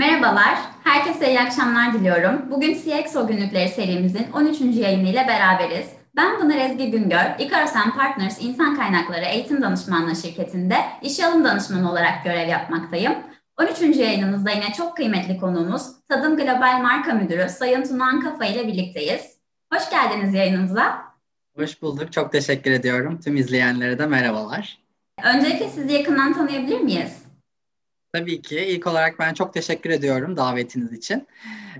Merhabalar, herkese iyi akşamlar diliyorum. Bugün CXO günlükleri serimizin 13. yayını ile beraberiz. Ben Pınar Ezgi Güngör, Ikarosen Partners İnsan Kaynakları Eğitim Danışmanlığı şirketinde işe alım danışmanı olarak görev yapmaktayım. 13. yayınımızda yine çok kıymetli konuğumuz Tadım Global Marka Müdürü Sayın Tunan Kafa ile birlikteyiz. Hoş geldiniz yayınımıza. Hoş bulduk, çok teşekkür ediyorum. Tüm izleyenlere de merhabalar. Öncelikle sizi yakından tanıyabilir miyiz? Tabii ki. İlk olarak ben çok teşekkür ediyorum davetiniz için.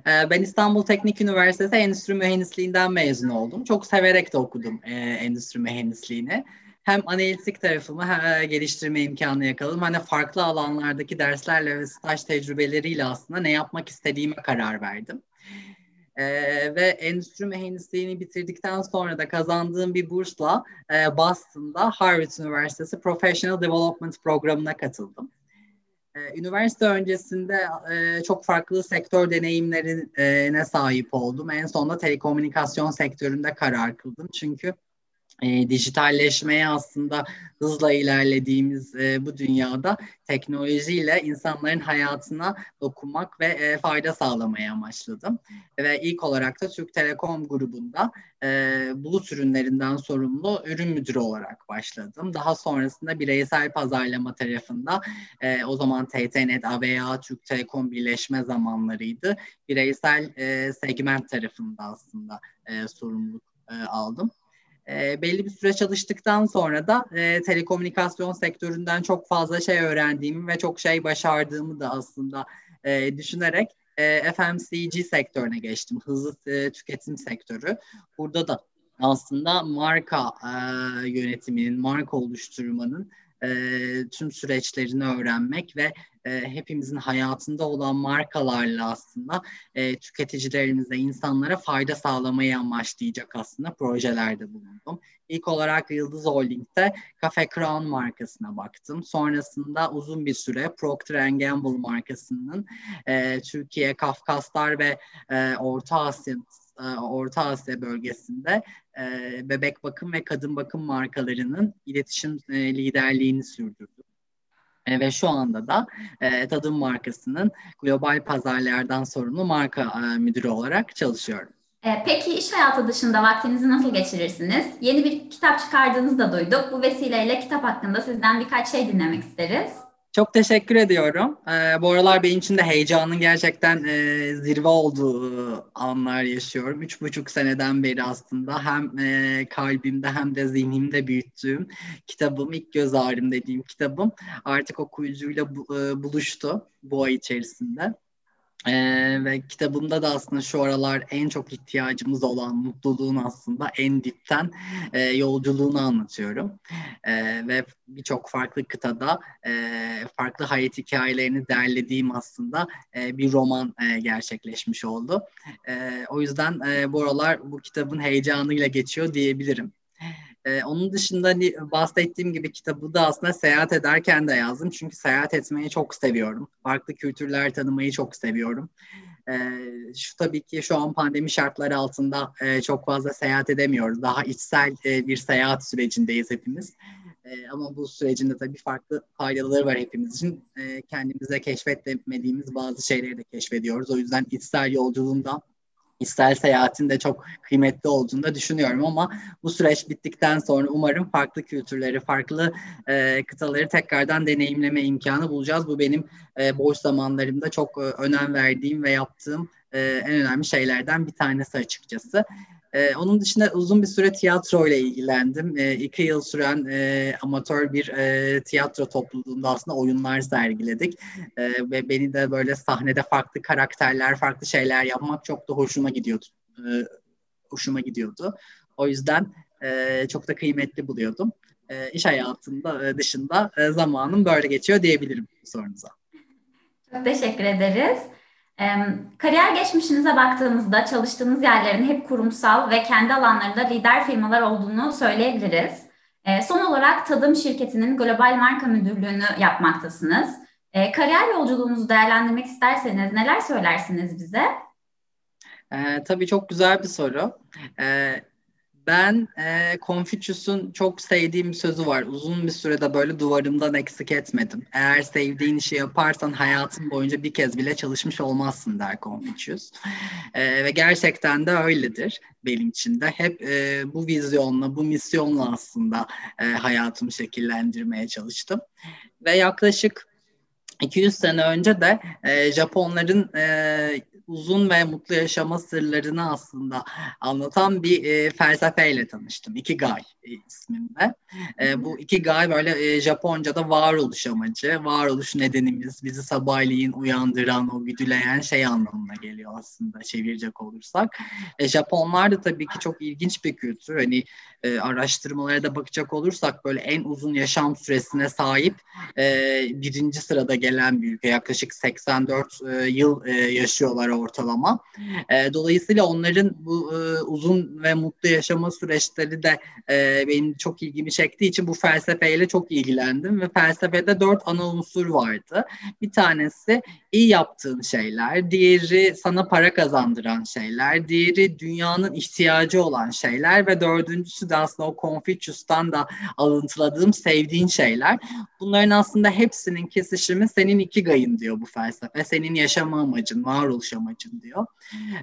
Ee, ben İstanbul Teknik Üniversitesi Endüstri Mühendisliğinden mezun oldum. Çok severek de okudum e, endüstri mühendisliğini. Hem analitik tarafımı geliştirme imkanı yakaladım. Hani farklı alanlardaki derslerle ve staj tecrübeleriyle aslında ne yapmak istediğime karar verdim. Ee, ve endüstri mühendisliğini bitirdikten sonra da kazandığım bir bursla e, Boston'da Harvard Üniversitesi Professional Development programına katıldım. Ee, üniversite öncesinde e, çok farklı sektör deneyimlerine sahip oldum. En sonunda telekomünikasyon sektöründe karar kıldım. Çünkü e, dijitalleşmeye aslında hızla ilerlediğimiz e, bu dünyada teknolojiyle insanların hayatına dokunmak ve e, fayda sağlamaya amaçladım. Ve ilk olarak da Türk Telekom grubunda e, bulut ürünlerinden sorumlu ürün müdürü olarak başladım. Daha sonrasında bireysel pazarlama tarafında e, o zaman TTNet, AVA, Türk Telekom birleşme zamanlarıydı. Bireysel e, segment tarafında aslında e, sorumluluk e, aldım. E, belli bir süre çalıştıktan sonra da e, telekomünikasyon sektöründen çok fazla şey öğrendiğimi ve çok şey başardığımı da aslında e, düşünerek e, FMCG sektörüne geçtim. Hızlı e, tüketim sektörü. Burada da aslında marka e, yönetiminin, marka oluşturmanın e, tüm süreçlerini öğrenmek ve e, hepimizin hayatında olan markalarla aslında e, tüketicilerimize, insanlara fayda sağlamayı amaçlayacak aslında projelerde bulundum. İlk olarak Yıldız Holding'de Cafe Crown markasına baktım. Sonrasında uzun bir süre Procter Gamble markasının e, Türkiye, Kafkaslar ve e, Orta Asya e, Orta Asya bölgesinde e, bebek bakım ve kadın bakım markalarının iletişim e, liderliğini sürdürdüm. E, ve şu anda da e, Tadım markasının global pazarlardan sorumlu marka e, müdürü olarak çalışıyorum. E, peki iş hayatı dışında vaktinizi nasıl geçirirsiniz? Yeni bir kitap çıkardığınızı da duyduk. Bu vesileyle kitap hakkında sizden birkaç şey dinlemek isteriz. Çok teşekkür ediyorum. Ee, bu aralar benim için de heyecanın gerçekten e, zirve olduğu anlar yaşıyorum. Üç buçuk seneden beri aslında hem e, kalbimde hem de zihnimde büyüttüğüm kitabım, ilk göz ağrım dediğim kitabım artık okuyucuyla bu, e, buluştu bu ay içerisinde. Ee, ve kitabımda da aslında şu aralar en çok ihtiyacımız olan mutluluğun aslında en dipten e, yolculuğunu anlatıyorum. E, ve birçok farklı kıtada e, farklı hayat hikayelerini derlediğim aslında e, bir roman e, gerçekleşmiş oldu. E, o yüzden e, bu aralar bu kitabın heyecanıyla geçiyor diyebilirim. Ee, onun dışında hani bahsettiğim gibi kitabı da aslında seyahat ederken de yazdım. Çünkü seyahat etmeyi çok seviyorum. Farklı kültürler tanımayı çok seviyorum. Ee, şu tabii ki şu an pandemi şartları altında e, çok fazla seyahat edemiyoruz. Daha içsel e, bir seyahat sürecindeyiz hepimiz. E, ama bu sürecinde tabii farklı faydaları var hepimiz için. E, kendimize keşfetmediğimiz bazı şeyleri de keşfediyoruz. O yüzden içsel yolculuğunda ister seyahatin de çok kıymetli olduğunu da düşünüyorum ama bu süreç bittikten sonra umarım farklı kültürleri, farklı e, kıtaları tekrardan deneyimleme imkanı bulacağız. Bu benim e, boş zamanlarımda çok e, önem verdiğim ve yaptığım e, en önemli şeylerden bir tanesi açıkçası. Ee, onun dışında uzun bir süre tiyatro ile ilgilendim. Ee, iki yıl süren e, amatör bir e, tiyatro topluluğunda aslında oyunlar sergiledik. Ee, ve beni de böyle sahnede farklı karakterler, farklı şeyler yapmak çok da hoşuma gidiyordu. Ee, hoşuma gidiyordu. O yüzden e, çok da kıymetli buluyordum. E, iş hayatında e, dışında e, zamanım böyle geçiyor diyebilirim sorunuza. Çok teşekkür ederiz. Kariyer geçmişinize baktığımızda çalıştığınız yerlerin hep kurumsal ve kendi alanlarında lider firmalar olduğunu söyleyebiliriz. Son olarak Tadım şirketinin global marka müdürlüğünü yapmaktasınız. Kariyer yolculuğunuzu değerlendirmek isterseniz neler söylersiniz bize? Ee, tabii çok güzel bir soru. Ee, Ben e, Confucius'un çok sevdiğim sözü var. Uzun bir sürede böyle duvarımdan eksik etmedim. Eğer sevdiğin işi yaparsan hayatın boyunca bir kez bile çalışmış olmazsın der Confucius. E, ve gerçekten de öyledir benim için de. Hep e, bu vizyonla, bu misyonla aslında e, hayatımı şekillendirmeye çalıştım. Ve yaklaşık 200 sene önce de e, Japonların e, uzun ve mutlu yaşama sırlarını aslında anlatan bir e, felsefeyle tanıştım. Ikigai isminde. E, bu Ikigai böyle e, Japonca'da varoluş amacı, varoluş nedenimiz, bizi sabahleyin uyandıran, o güdüleyen şey anlamına geliyor aslında çevirecek olursak. E, Japonlar da tabii ki çok ilginç bir kültür. Hani e, araştırmalara da bakacak olursak böyle en uzun yaşam süresine sahip e, birinci sırada gelen bir ülke. Yaklaşık 84 e, yıl e, yaşıyorlar ortalama. E, dolayısıyla onların bu e, uzun ve mutlu yaşama süreçleri de e, benim çok ilgimi çektiği için bu felsefeyle çok ilgilendim ve felsefede dört ana unsur vardı. Bir tanesi iyi yaptığın şeyler, diğeri sana para kazandıran şeyler, diğeri dünyanın ihtiyacı olan şeyler ve dördüncüsü de aslında o Confucius'tan da alıntıladığım sevdiğin şeyler. Bunların aslında hepsinin kesişimi senin iki gayın diyor bu felsefe. Senin yaşama amacın, varoluş amacın diyor.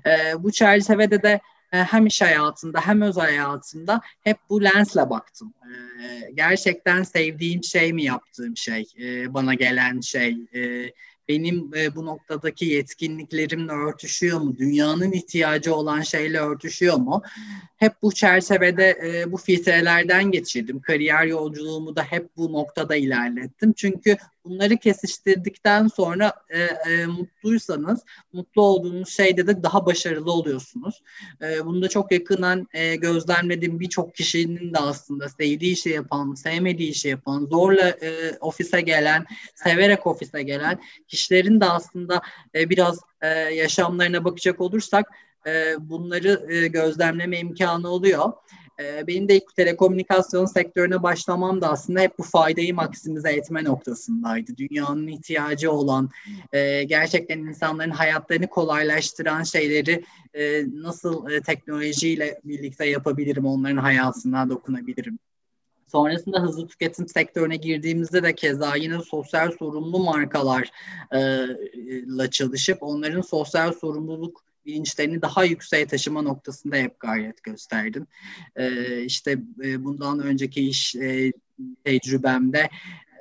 Ee, bu çerçevede de e, hem iş hayatında hem özel hayatında hep bu lensle baktım. Ee, gerçekten sevdiğim şey mi yaptığım şey, ee, bana gelen şey, benim e, bu noktadaki yetkinliklerimle örtüşüyor mu? Dünyanın ihtiyacı olan şeyle örtüşüyor mu? Hep bu çerçevede e, bu filtrelerden geçirdim. Kariyer yolculuğumu da hep bu noktada ilerlettim. Çünkü bunları kesiştirdikten sonra e, e, mutluysanız, mutlu olduğunuz şeyde de daha başarılı oluyorsunuz. E, bunu da çok yakından e, gözlemlediğim birçok kişinin de aslında sevdiği işi yapan, sevmediği işi yapan, zorla e, ofise gelen, severek ofise gelen kişilerin de aslında e, biraz e, yaşamlarına bakacak olursak e, bunları e, gözlemleme imkanı oluyor. E, benim de ilk telekomünikasyon sektörüne başlamam da aslında hep bu faydayı maksimize etme noktasındaydı. Dünyanın ihtiyacı olan, e, gerçekten insanların hayatlarını kolaylaştıran şeyleri e, nasıl e, teknolojiyle birlikte yapabilirim, onların hayatına dokunabilirim. Sonrasında hızlı tüketim sektörüne girdiğimizde de keza yine sosyal sorumlu markalarla çalışıp onların sosyal sorumluluk bilinçlerini daha yükseğe taşıma noktasında hep gayret gösterdim. Ee, işte e, bundan önceki iş e, tecrübemde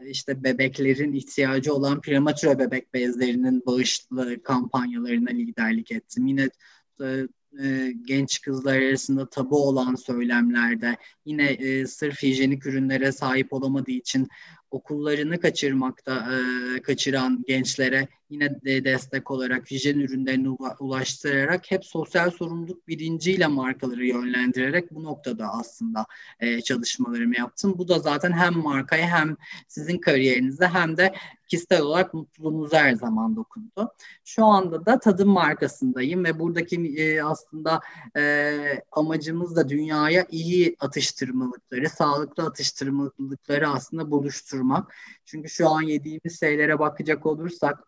işte bebeklerin ihtiyacı olan prematüre bebek bezlerinin bağışlı kampanyalarına liderlik ettim. Yine e, e, genç kızlar arasında tabu olan söylemlerde yine e, sırf hijyenik ürünlere sahip olamadığı için okullarını kaçırmakta e, kaçıran gençlere yine de destek olarak hijyen ürünlerini ulaştırarak hep sosyal sorumluluk bilinciyle markaları yönlendirerek bu noktada aslında e, çalışmalarımı yaptım. Bu da zaten hem markaya hem sizin kariyerinizde hem de kişisel olarak mutluluğunuza her zaman dokundu. Şu anda da tadım markasındayım ve buradaki e, aslında e, amacımız da dünyaya iyi atıştırmalıkları, sağlıklı atıştırmalıkları aslında buluşturmak. Çünkü şu an yediğimiz şeylere bakacak olursak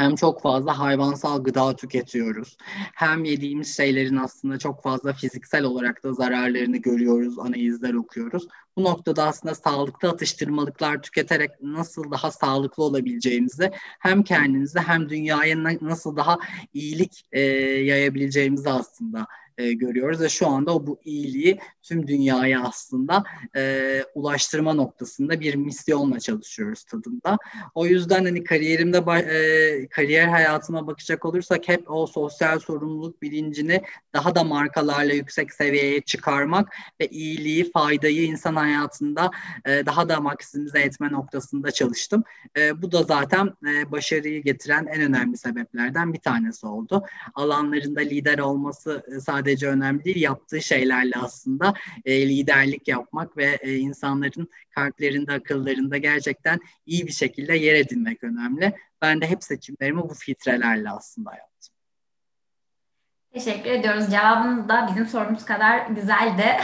hem çok fazla hayvansal gıda tüketiyoruz. Hem yediğimiz şeylerin aslında çok fazla fiziksel olarak da zararlarını görüyoruz, analizler okuyoruz. Bu noktada aslında sağlıklı atıştırmalıklar tüketerek nasıl daha sağlıklı olabileceğimizi hem kendinize hem dünyaya nasıl daha iyilik e, yayabileceğimizi aslında e, görüyoruz ve şu anda bu iyiliği tüm dünyaya aslında e, ulaştırma noktasında bir misyonla çalışıyoruz tadında. O yüzden hani kariyerimde e, kariyer hayatıma bakacak olursak hep o sosyal sorumluluk bilincini daha da markalarla yüksek seviyeye çıkarmak ve iyiliği, faydayı insan hayatında e, daha da maksimize etme noktasında çalıştım. E, bu da zaten e, başarıyı getiren en önemli sebeplerden bir tanesi oldu. Alanlarında lider olması e, sadece sadece önemli değil, yaptığı şeylerle aslında e, liderlik yapmak ve e, insanların kalplerinde, akıllarında gerçekten iyi bir şekilde yer edinmek önemli. Ben de hep seçimlerimi bu filtrelerle aslında yaptım. Teşekkür ediyoruz. Cevabınız da bizim sorumuz kadar güzeldi.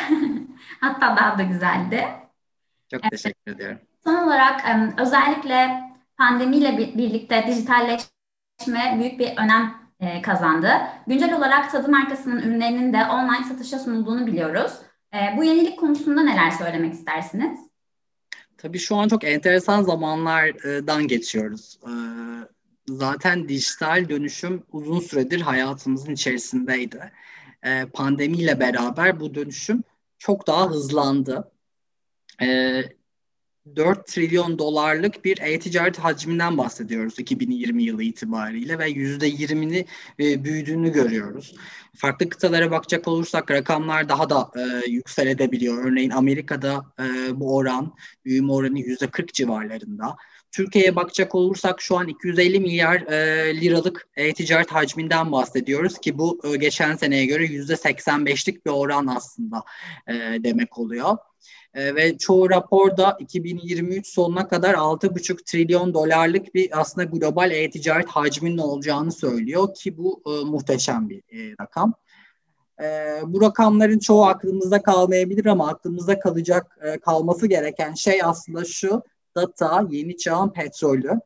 Hatta daha da güzeldi. Çok evet. teşekkür ediyorum. Son olarak özellikle pandemiyle birlikte dijitalleşme büyük bir önem e, kazandı. Güncel olarak tadı markasının ürünlerinin de online satışa sunulduğunu biliyoruz. E, bu yenilik konusunda neler söylemek istersiniz? Tabii şu an çok enteresan zamanlardan geçiyoruz. E, zaten dijital dönüşüm uzun süredir hayatımızın içerisindeydi. E, pandemiyle beraber bu dönüşüm çok daha hızlandı. 4 trilyon dolarlık bir e-ticaret hacminden bahsediyoruz 2020 yılı itibariyle ve %20'ni e, büyüdüğünü görüyoruz. Farklı kıtalara bakacak olursak rakamlar daha da e, yükselebiliyor. Örneğin Amerika'da e, bu oran, büyüme oranı %40 civarlarında. Türkiye'ye bakacak olursak şu an 250 milyar e, liralık e-ticaret hacminden bahsediyoruz ki bu e, geçen seneye göre %85'lik bir oran aslında e, demek oluyor. E, ve çoğu raporda 2023 sonuna kadar 6,5 trilyon dolarlık bir aslında global e-ticaret hacminin olacağını söylüyor ki bu e, muhteşem bir e, rakam. E, bu rakamların çoğu aklımızda kalmayabilir ama aklımızda kalacak e, kalması gereken şey aslında şu data yeni çağın petrolü.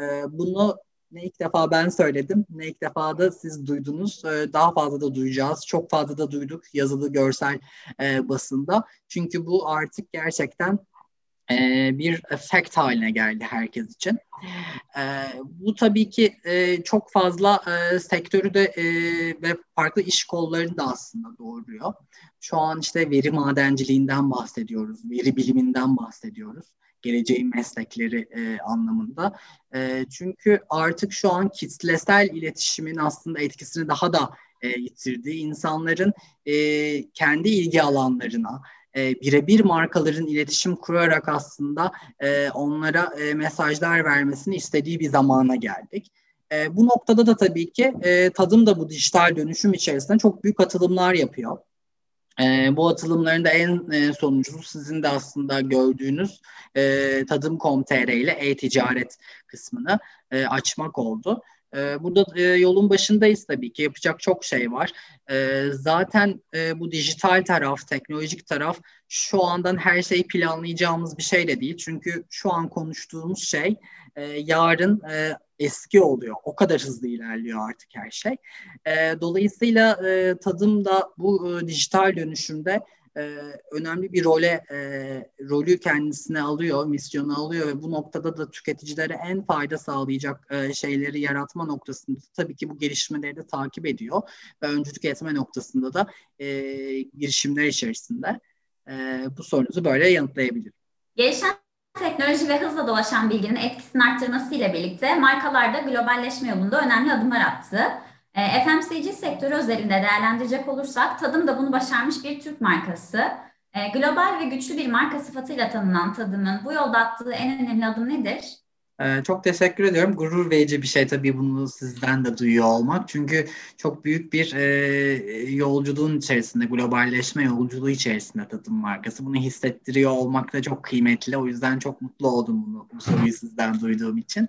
E, bunu ne ilk defa ben söyledim, ne ilk defa da siz duydunuz. Ee, daha fazla da duyacağız. Çok fazla da duyduk yazılı, görsel e, basında. Çünkü bu artık gerçekten e, bir fact haline geldi herkes için. E, bu tabii ki çok fazla sektörü de ve farklı iş kollarını da aslında doğuruyor. Şu an işte veri madenciliğinden bahsediyoruz, veri biliminden bahsediyoruz geleceğin meslekleri e, anlamında. E, çünkü artık şu an kitlesel iletişimin aslında etkisini daha da e, yitirdiği insanların e, kendi ilgi alanlarına, e, birebir markaların iletişim kurarak aslında e, onlara e, mesajlar vermesini istediği bir zamana geldik. E, bu noktada da tabii ki e, tadım da bu dijital dönüşüm içerisinde çok büyük atılımlar yapıyor. E, bu atılımların da en e, sonuncusu sizin de aslında gördüğünüz e, tadım.com.tr ile e-ticaret kısmını e, açmak oldu. E, burada e, yolun başındayız tabii ki yapacak çok şey var. E, zaten e, bu dijital taraf, teknolojik taraf şu andan her şeyi planlayacağımız bir şey de değil. Çünkü şu an konuştuğumuz şey e, yarın e, eski oluyor. O kadar hızlı ilerliyor artık her şey. E, dolayısıyla e, tadım da bu e, dijital dönüşümde e, önemli bir role e, rolü kendisine alıyor, misyonu alıyor ve bu noktada da tüketicilere en fayda sağlayacak e, şeyleri yaratma noktasında tabii ki bu gelişmeleri de takip ediyor ve öncülük etme noktasında da e, girişimler içerisinde e, bu sorunuzu böyle yanıtlayabilirim. Gelişen teknoloji ve hızla dolaşan bilginin etkisini arttırmasıyla birlikte markalar da globalleşme yolunda önemli adımlar attı. E, FMCG sektörü özelinde değerlendirecek olursak Tadım da bunu başarmış bir Türk markası. E, global ve güçlü bir marka sıfatıyla tanınan Tadım'ın bu yolda attığı en önemli adım nedir? Ee, çok teşekkür ediyorum. Gurur verici bir şey tabii bunu sizden de duyuyor olmak. Çünkü çok büyük bir e, yolculuğun içerisinde, globalleşme yolculuğu içerisinde tadım markası. Bunu hissettiriyor olmak da çok kıymetli. O yüzden çok mutlu oldum bunu, bu soruyu sizden duyduğum için.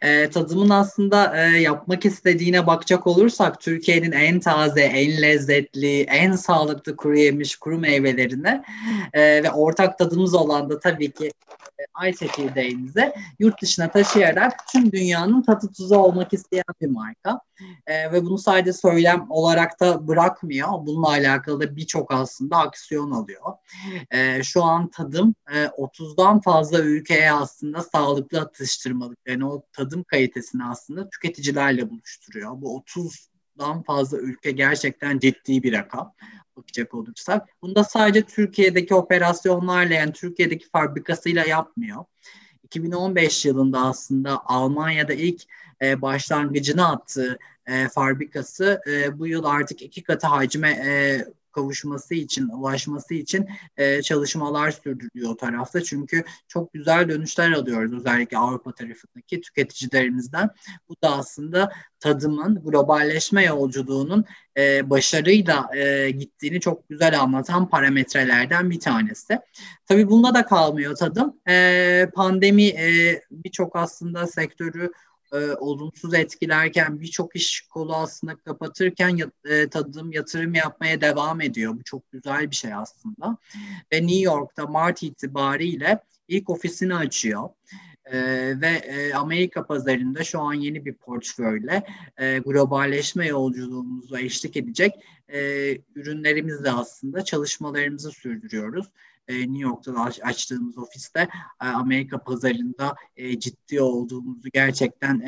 E, tadımın aslında e, yapmak istediğine bakacak olursak Türkiye'nin en taze, en lezzetli, en sağlıklı kuru yemiş, kuru meyvelerine e, ve ortak tadımız olan da tabii ki e, ay çekirdeğimize yurt dışı dışına taşıyarak tüm dünyanın tatı tuzu olmak isteyen bir marka. E, ve bunu sadece söylem olarak da bırakmıyor. Bununla alakalı da birçok aslında aksiyon alıyor. E, şu an tadım e, 30'dan fazla ülkeye aslında sağlıklı atıştırmalık yani o tadım kalitesini aslında tüketicilerle buluşturuyor. Bu 30 dan fazla ülke gerçekten ciddi bir rakam bakacak olursak. Bunu da sadece Türkiye'deki operasyonlarla yani Türkiye'deki fabrikasıyla yapmıyor. 2015 yılında aslında Almanya'da ilk e, başlangıcını attığı e, fabrikası e, bu yıl artık iki katı hacme e, kavuşması için, ulaşması için e, çalışmalar sürdürüyor o tarafta. Çünkü çok güzel dönüşler alıyoruz özellikle Avrupa tarafındaki tüketicilerimizden. Bu da aslında tadımın, globalleşme yolculuğunun e, başarıyla e, gittiğini çok güzel anlatan parametrelerden bir tanesi. Tabii bunda da kalmıyor tadım. E, pandemi e, birçok aslında sektörü e, olumsuz etkilerken birçok iş kolu aslında kapatırken e, tadım yatırım yapmaya devam ediyor. Bu çok güzel bir şey aslında. Ve New York'ta Mart itibariyle ilk ofisini açıyor. e, ve e, Amerika pazarında şu an yeni bir portföyle e, globalleşme yolculuğumuzu eşlik edecek e, ürünlerimizle aslında çalışmalarımızı sürdürüyoruz. E, New York'ta aç, açtığımız ofiste e, Amerika pazarında e, ciddi olduğumuzu gerçekten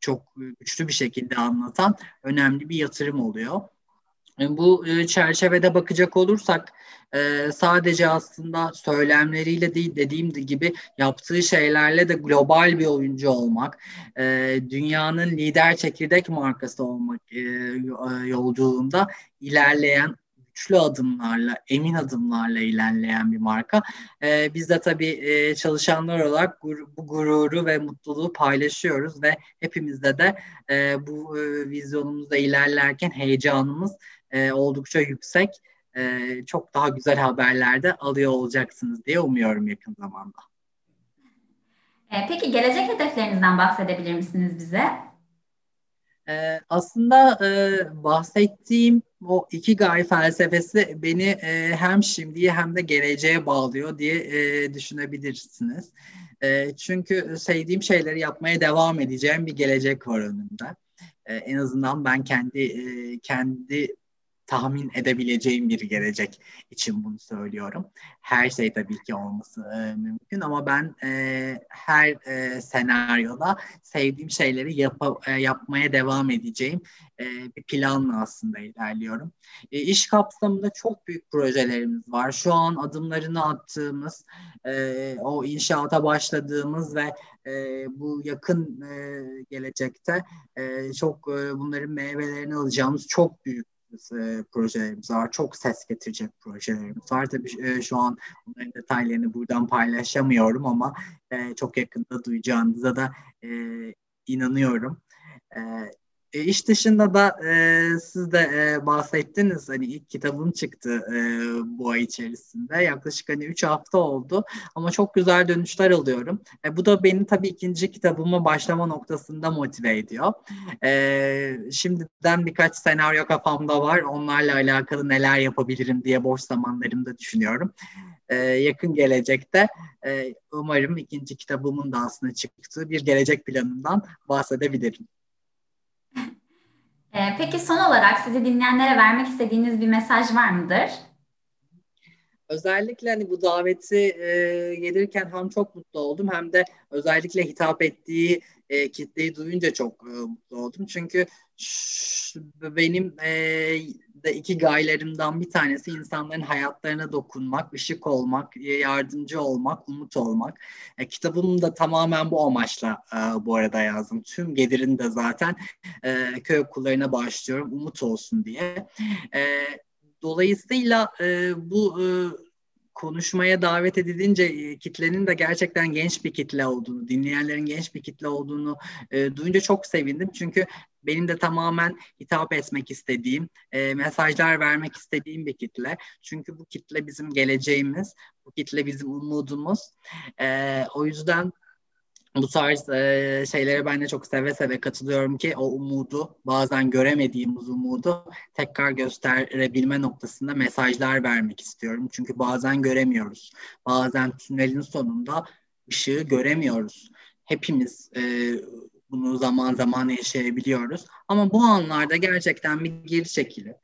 çok güçlü bir şekilde anlatan önemli bir yatırım oluyor. Bu çerçevede bakacak olursak sadece aslında söylemleriyle değil dediğim gibi yaptığı şeylerle de global bir oyuncu olmak, dünyanın lider çekirdek markası olmak yolculuğunda ilerleyen güçlü adımlarla, emin adımlarla ilerleyen bir marka. E, biz de tabii e, çalışanlar olarak gur, bu gururu ve mutluluğu paylaşıyoruz ve hepimizde de e, bu e, vizyonumuzda ilerlerken heyecanımız e, oldukça yüksek. E, çok daha güzel haberler de alıyor olacaksınız diye umuyorum yakın zamanda. E, peki gelecek hedeflerinizden bahsedebilir misiniz bize? Ee, aslında e, bahsettiğim o iki gay felsefesi beni e, hem şimdiye hem de geleceğe bağlıyor diye e, düşünebilirsiniz. E, çünkü sevdiğim şeyleri yapmaya devam edeceğim bir gelecek var önümde. E, en azından ben kendi e, kendi tahmin edebileceğim bir gelecek için bunu söylüyorum. Her şey tabii ki olması e, mümkün ama ben e, her e, senaryoda sevdiğim şeyleri yap e, yapmaya devam edeceğim e, bir planla aslında ilerliyorum. E, iş kapsamında çok büyük projelerimiz var. Şu an adımlarını attığımız, e, o inşaata başladığımız ve e, bu yakın e, gelecekte e, çok e, bunların meyvelerini alacağımız çok büyük e, projelerimiz var. Çok ses getirecek projelerimiz var. Tabii e, şu an bunların detaylarını buradan paylaşamıyorum ama e, çok yakında duyacağınıza da e, inanıyorum. E, e, iş dışında da e, siz de e, bahsettiniz hani ilk kitabım çıktı e, bu ay içerisinde yaklaşık hani 3 hafta oldu ama çok güzel dönüşler alıyorum. E, bu da beni tabii ikinci kitabıma başlama noktasında motive ediyor. E, şimdiden birkaç senaryo kafamda var onlarla alakalı neler yapabilirim diye boş zamanlarımda düşünüyorum. E, yakın gelecekte e, umarım ikinci kitabımın da aslında çıktığı bir gelecek planından bahsedebilirim. Ee, peki son olarak sizi dinleyenlere vermek istediğiniz bir mesaj var mıdır? Özellikle hani bu daveti e, gelirken hem çok mutlu oldum hem de özellikle hitap ettiği e, kitleyi duyunca çok e, mutlu oldum. Çünkü benim e, de iki gayelerimden bir tanesi insanların hayatlarına dokunmak, ışık olmak, yardımcı olmak, umut olmak. E, kitabımı da tamamen bu amaçla e, bu arada yazdım. Tüm gelirini de zaten e, köy okullarına başlıyorum umut olsun diye. E, dolayısıyla e, bu e, konuşmaya davet edilince e, kitlenin de gerçekten genç bir kitle olduğunu, dinleyenlerin genç bir kitle olduğunu e, duyunca çok sevindim. Çünkü benim de tamamen hitap etmek istediğim, e, mesajlar vermek istediğim bir kitle. Çünkü bu kitle bizim geleceğimiz, bu kitle bizim umudumuz. E, o yüzden bu tarz e, şeylere ben de çok seve seve katılıyorum ki o umudu bazen göremediğimiz umudu tekrar gösterebilme noktasında mesajlar vermek istiyorum. Çünkü bazen göremiyoruz. Bazen tünelin sonunda ışığı göremiyoruz. Hepimiz e, bunu zaman zaman yaşayabiliyoruz. Ama bu anlarda gerçekten bir geri çekilip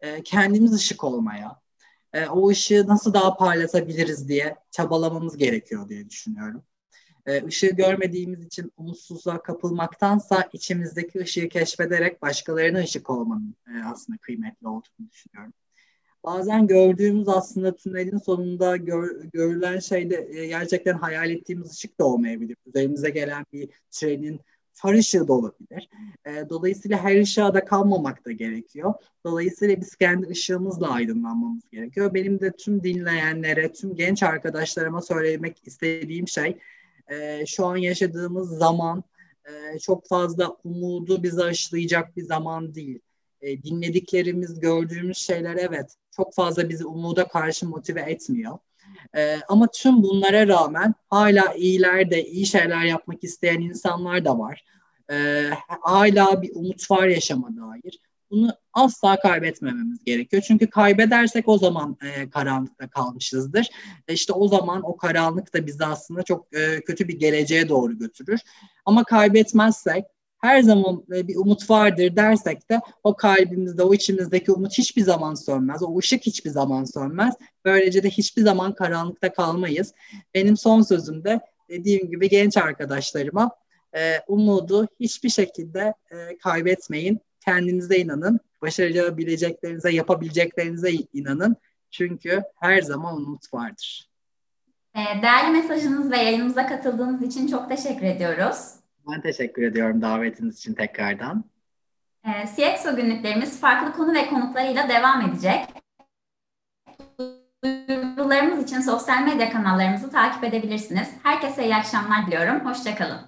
e, kendimiz ışık olmaya, e, o ışığı nasıl daha parlatabiliriz diye çabalamamız gerekiyor diye düşünüyorum. E, görmediğimiz için umutsuzluğa kapılmaktansa içimizdeki ışığı keşfederek başkalarına ışık olmanın e, aslında kıymetli olduğunu düşünüyorum. Bazen gördüğümüz aslında tünelin sonunda gör, görülen şeyde e, gerçekten hayal ettiğimiz ışık da olmayabilir. Üzerimize gelen bir trenin far ışığı da olabilir. E, dolayısıyla her ışığa da kalmamak da gerekiyor. Dolayısıyla biz kendi ışığımızla aydınlanmamız gerekiyor. Benim de tüm dinleyenlere, tüm genç arkadaşlarıma söylemek istediğim şey e, şu an yaşadığımız zaman e, çok fazla umudu bizi aşılayacak bir zaman değil. E, dinlediklerimiz, gördüğümüz şeyler evet çok fazla bizi umuda karşı motive etmiyor. E, ama tüm bunlara rağmen hala iyilerde iyi şeyler yapmak isteyen insanlar da var. E, hala bir umut var yaşama dair. Bunu asla kaybetmememiz gerekiyor. Çünkü kaybedersek o zaman e, karanlıkta kalmışızdır. E işte o zaman o karanlık da bizi aslında çok e, kötü bir geleceğe doğru götürür. Ama kaybetmezsek her zaman e, bir umut vardır dersek de o kalbimizde, o içimizdeki umut hiçbir zaman sönmez. O ışık hiçbir zaman sönmez. Böylece de hiçbir zaman karanlıkta kalmayız. Benim son sözüm de dediğim gibi genç arkadaşlarıma e, umudu hiçbir şekilde e, kaybetmeyin. Kendinize inanın. Başarabileceklerinize, yapabileceklerinize inanın. Çünkü her zaman umut vardır. Değerli mesajınız ve yayınımıza katıldığınız için çok teşekkür ediyoruz. Ben teşekkür ediyorum davetiniz için tekrardan. E, CXO günlüklerimiz farklı konu ve konuklarıyla devam edecek. Duyurularımız için sosyal medya kanallarımızı takip edebilirsiniz. Herkese iyi akşamlar diliyorum. Hoşçakalın.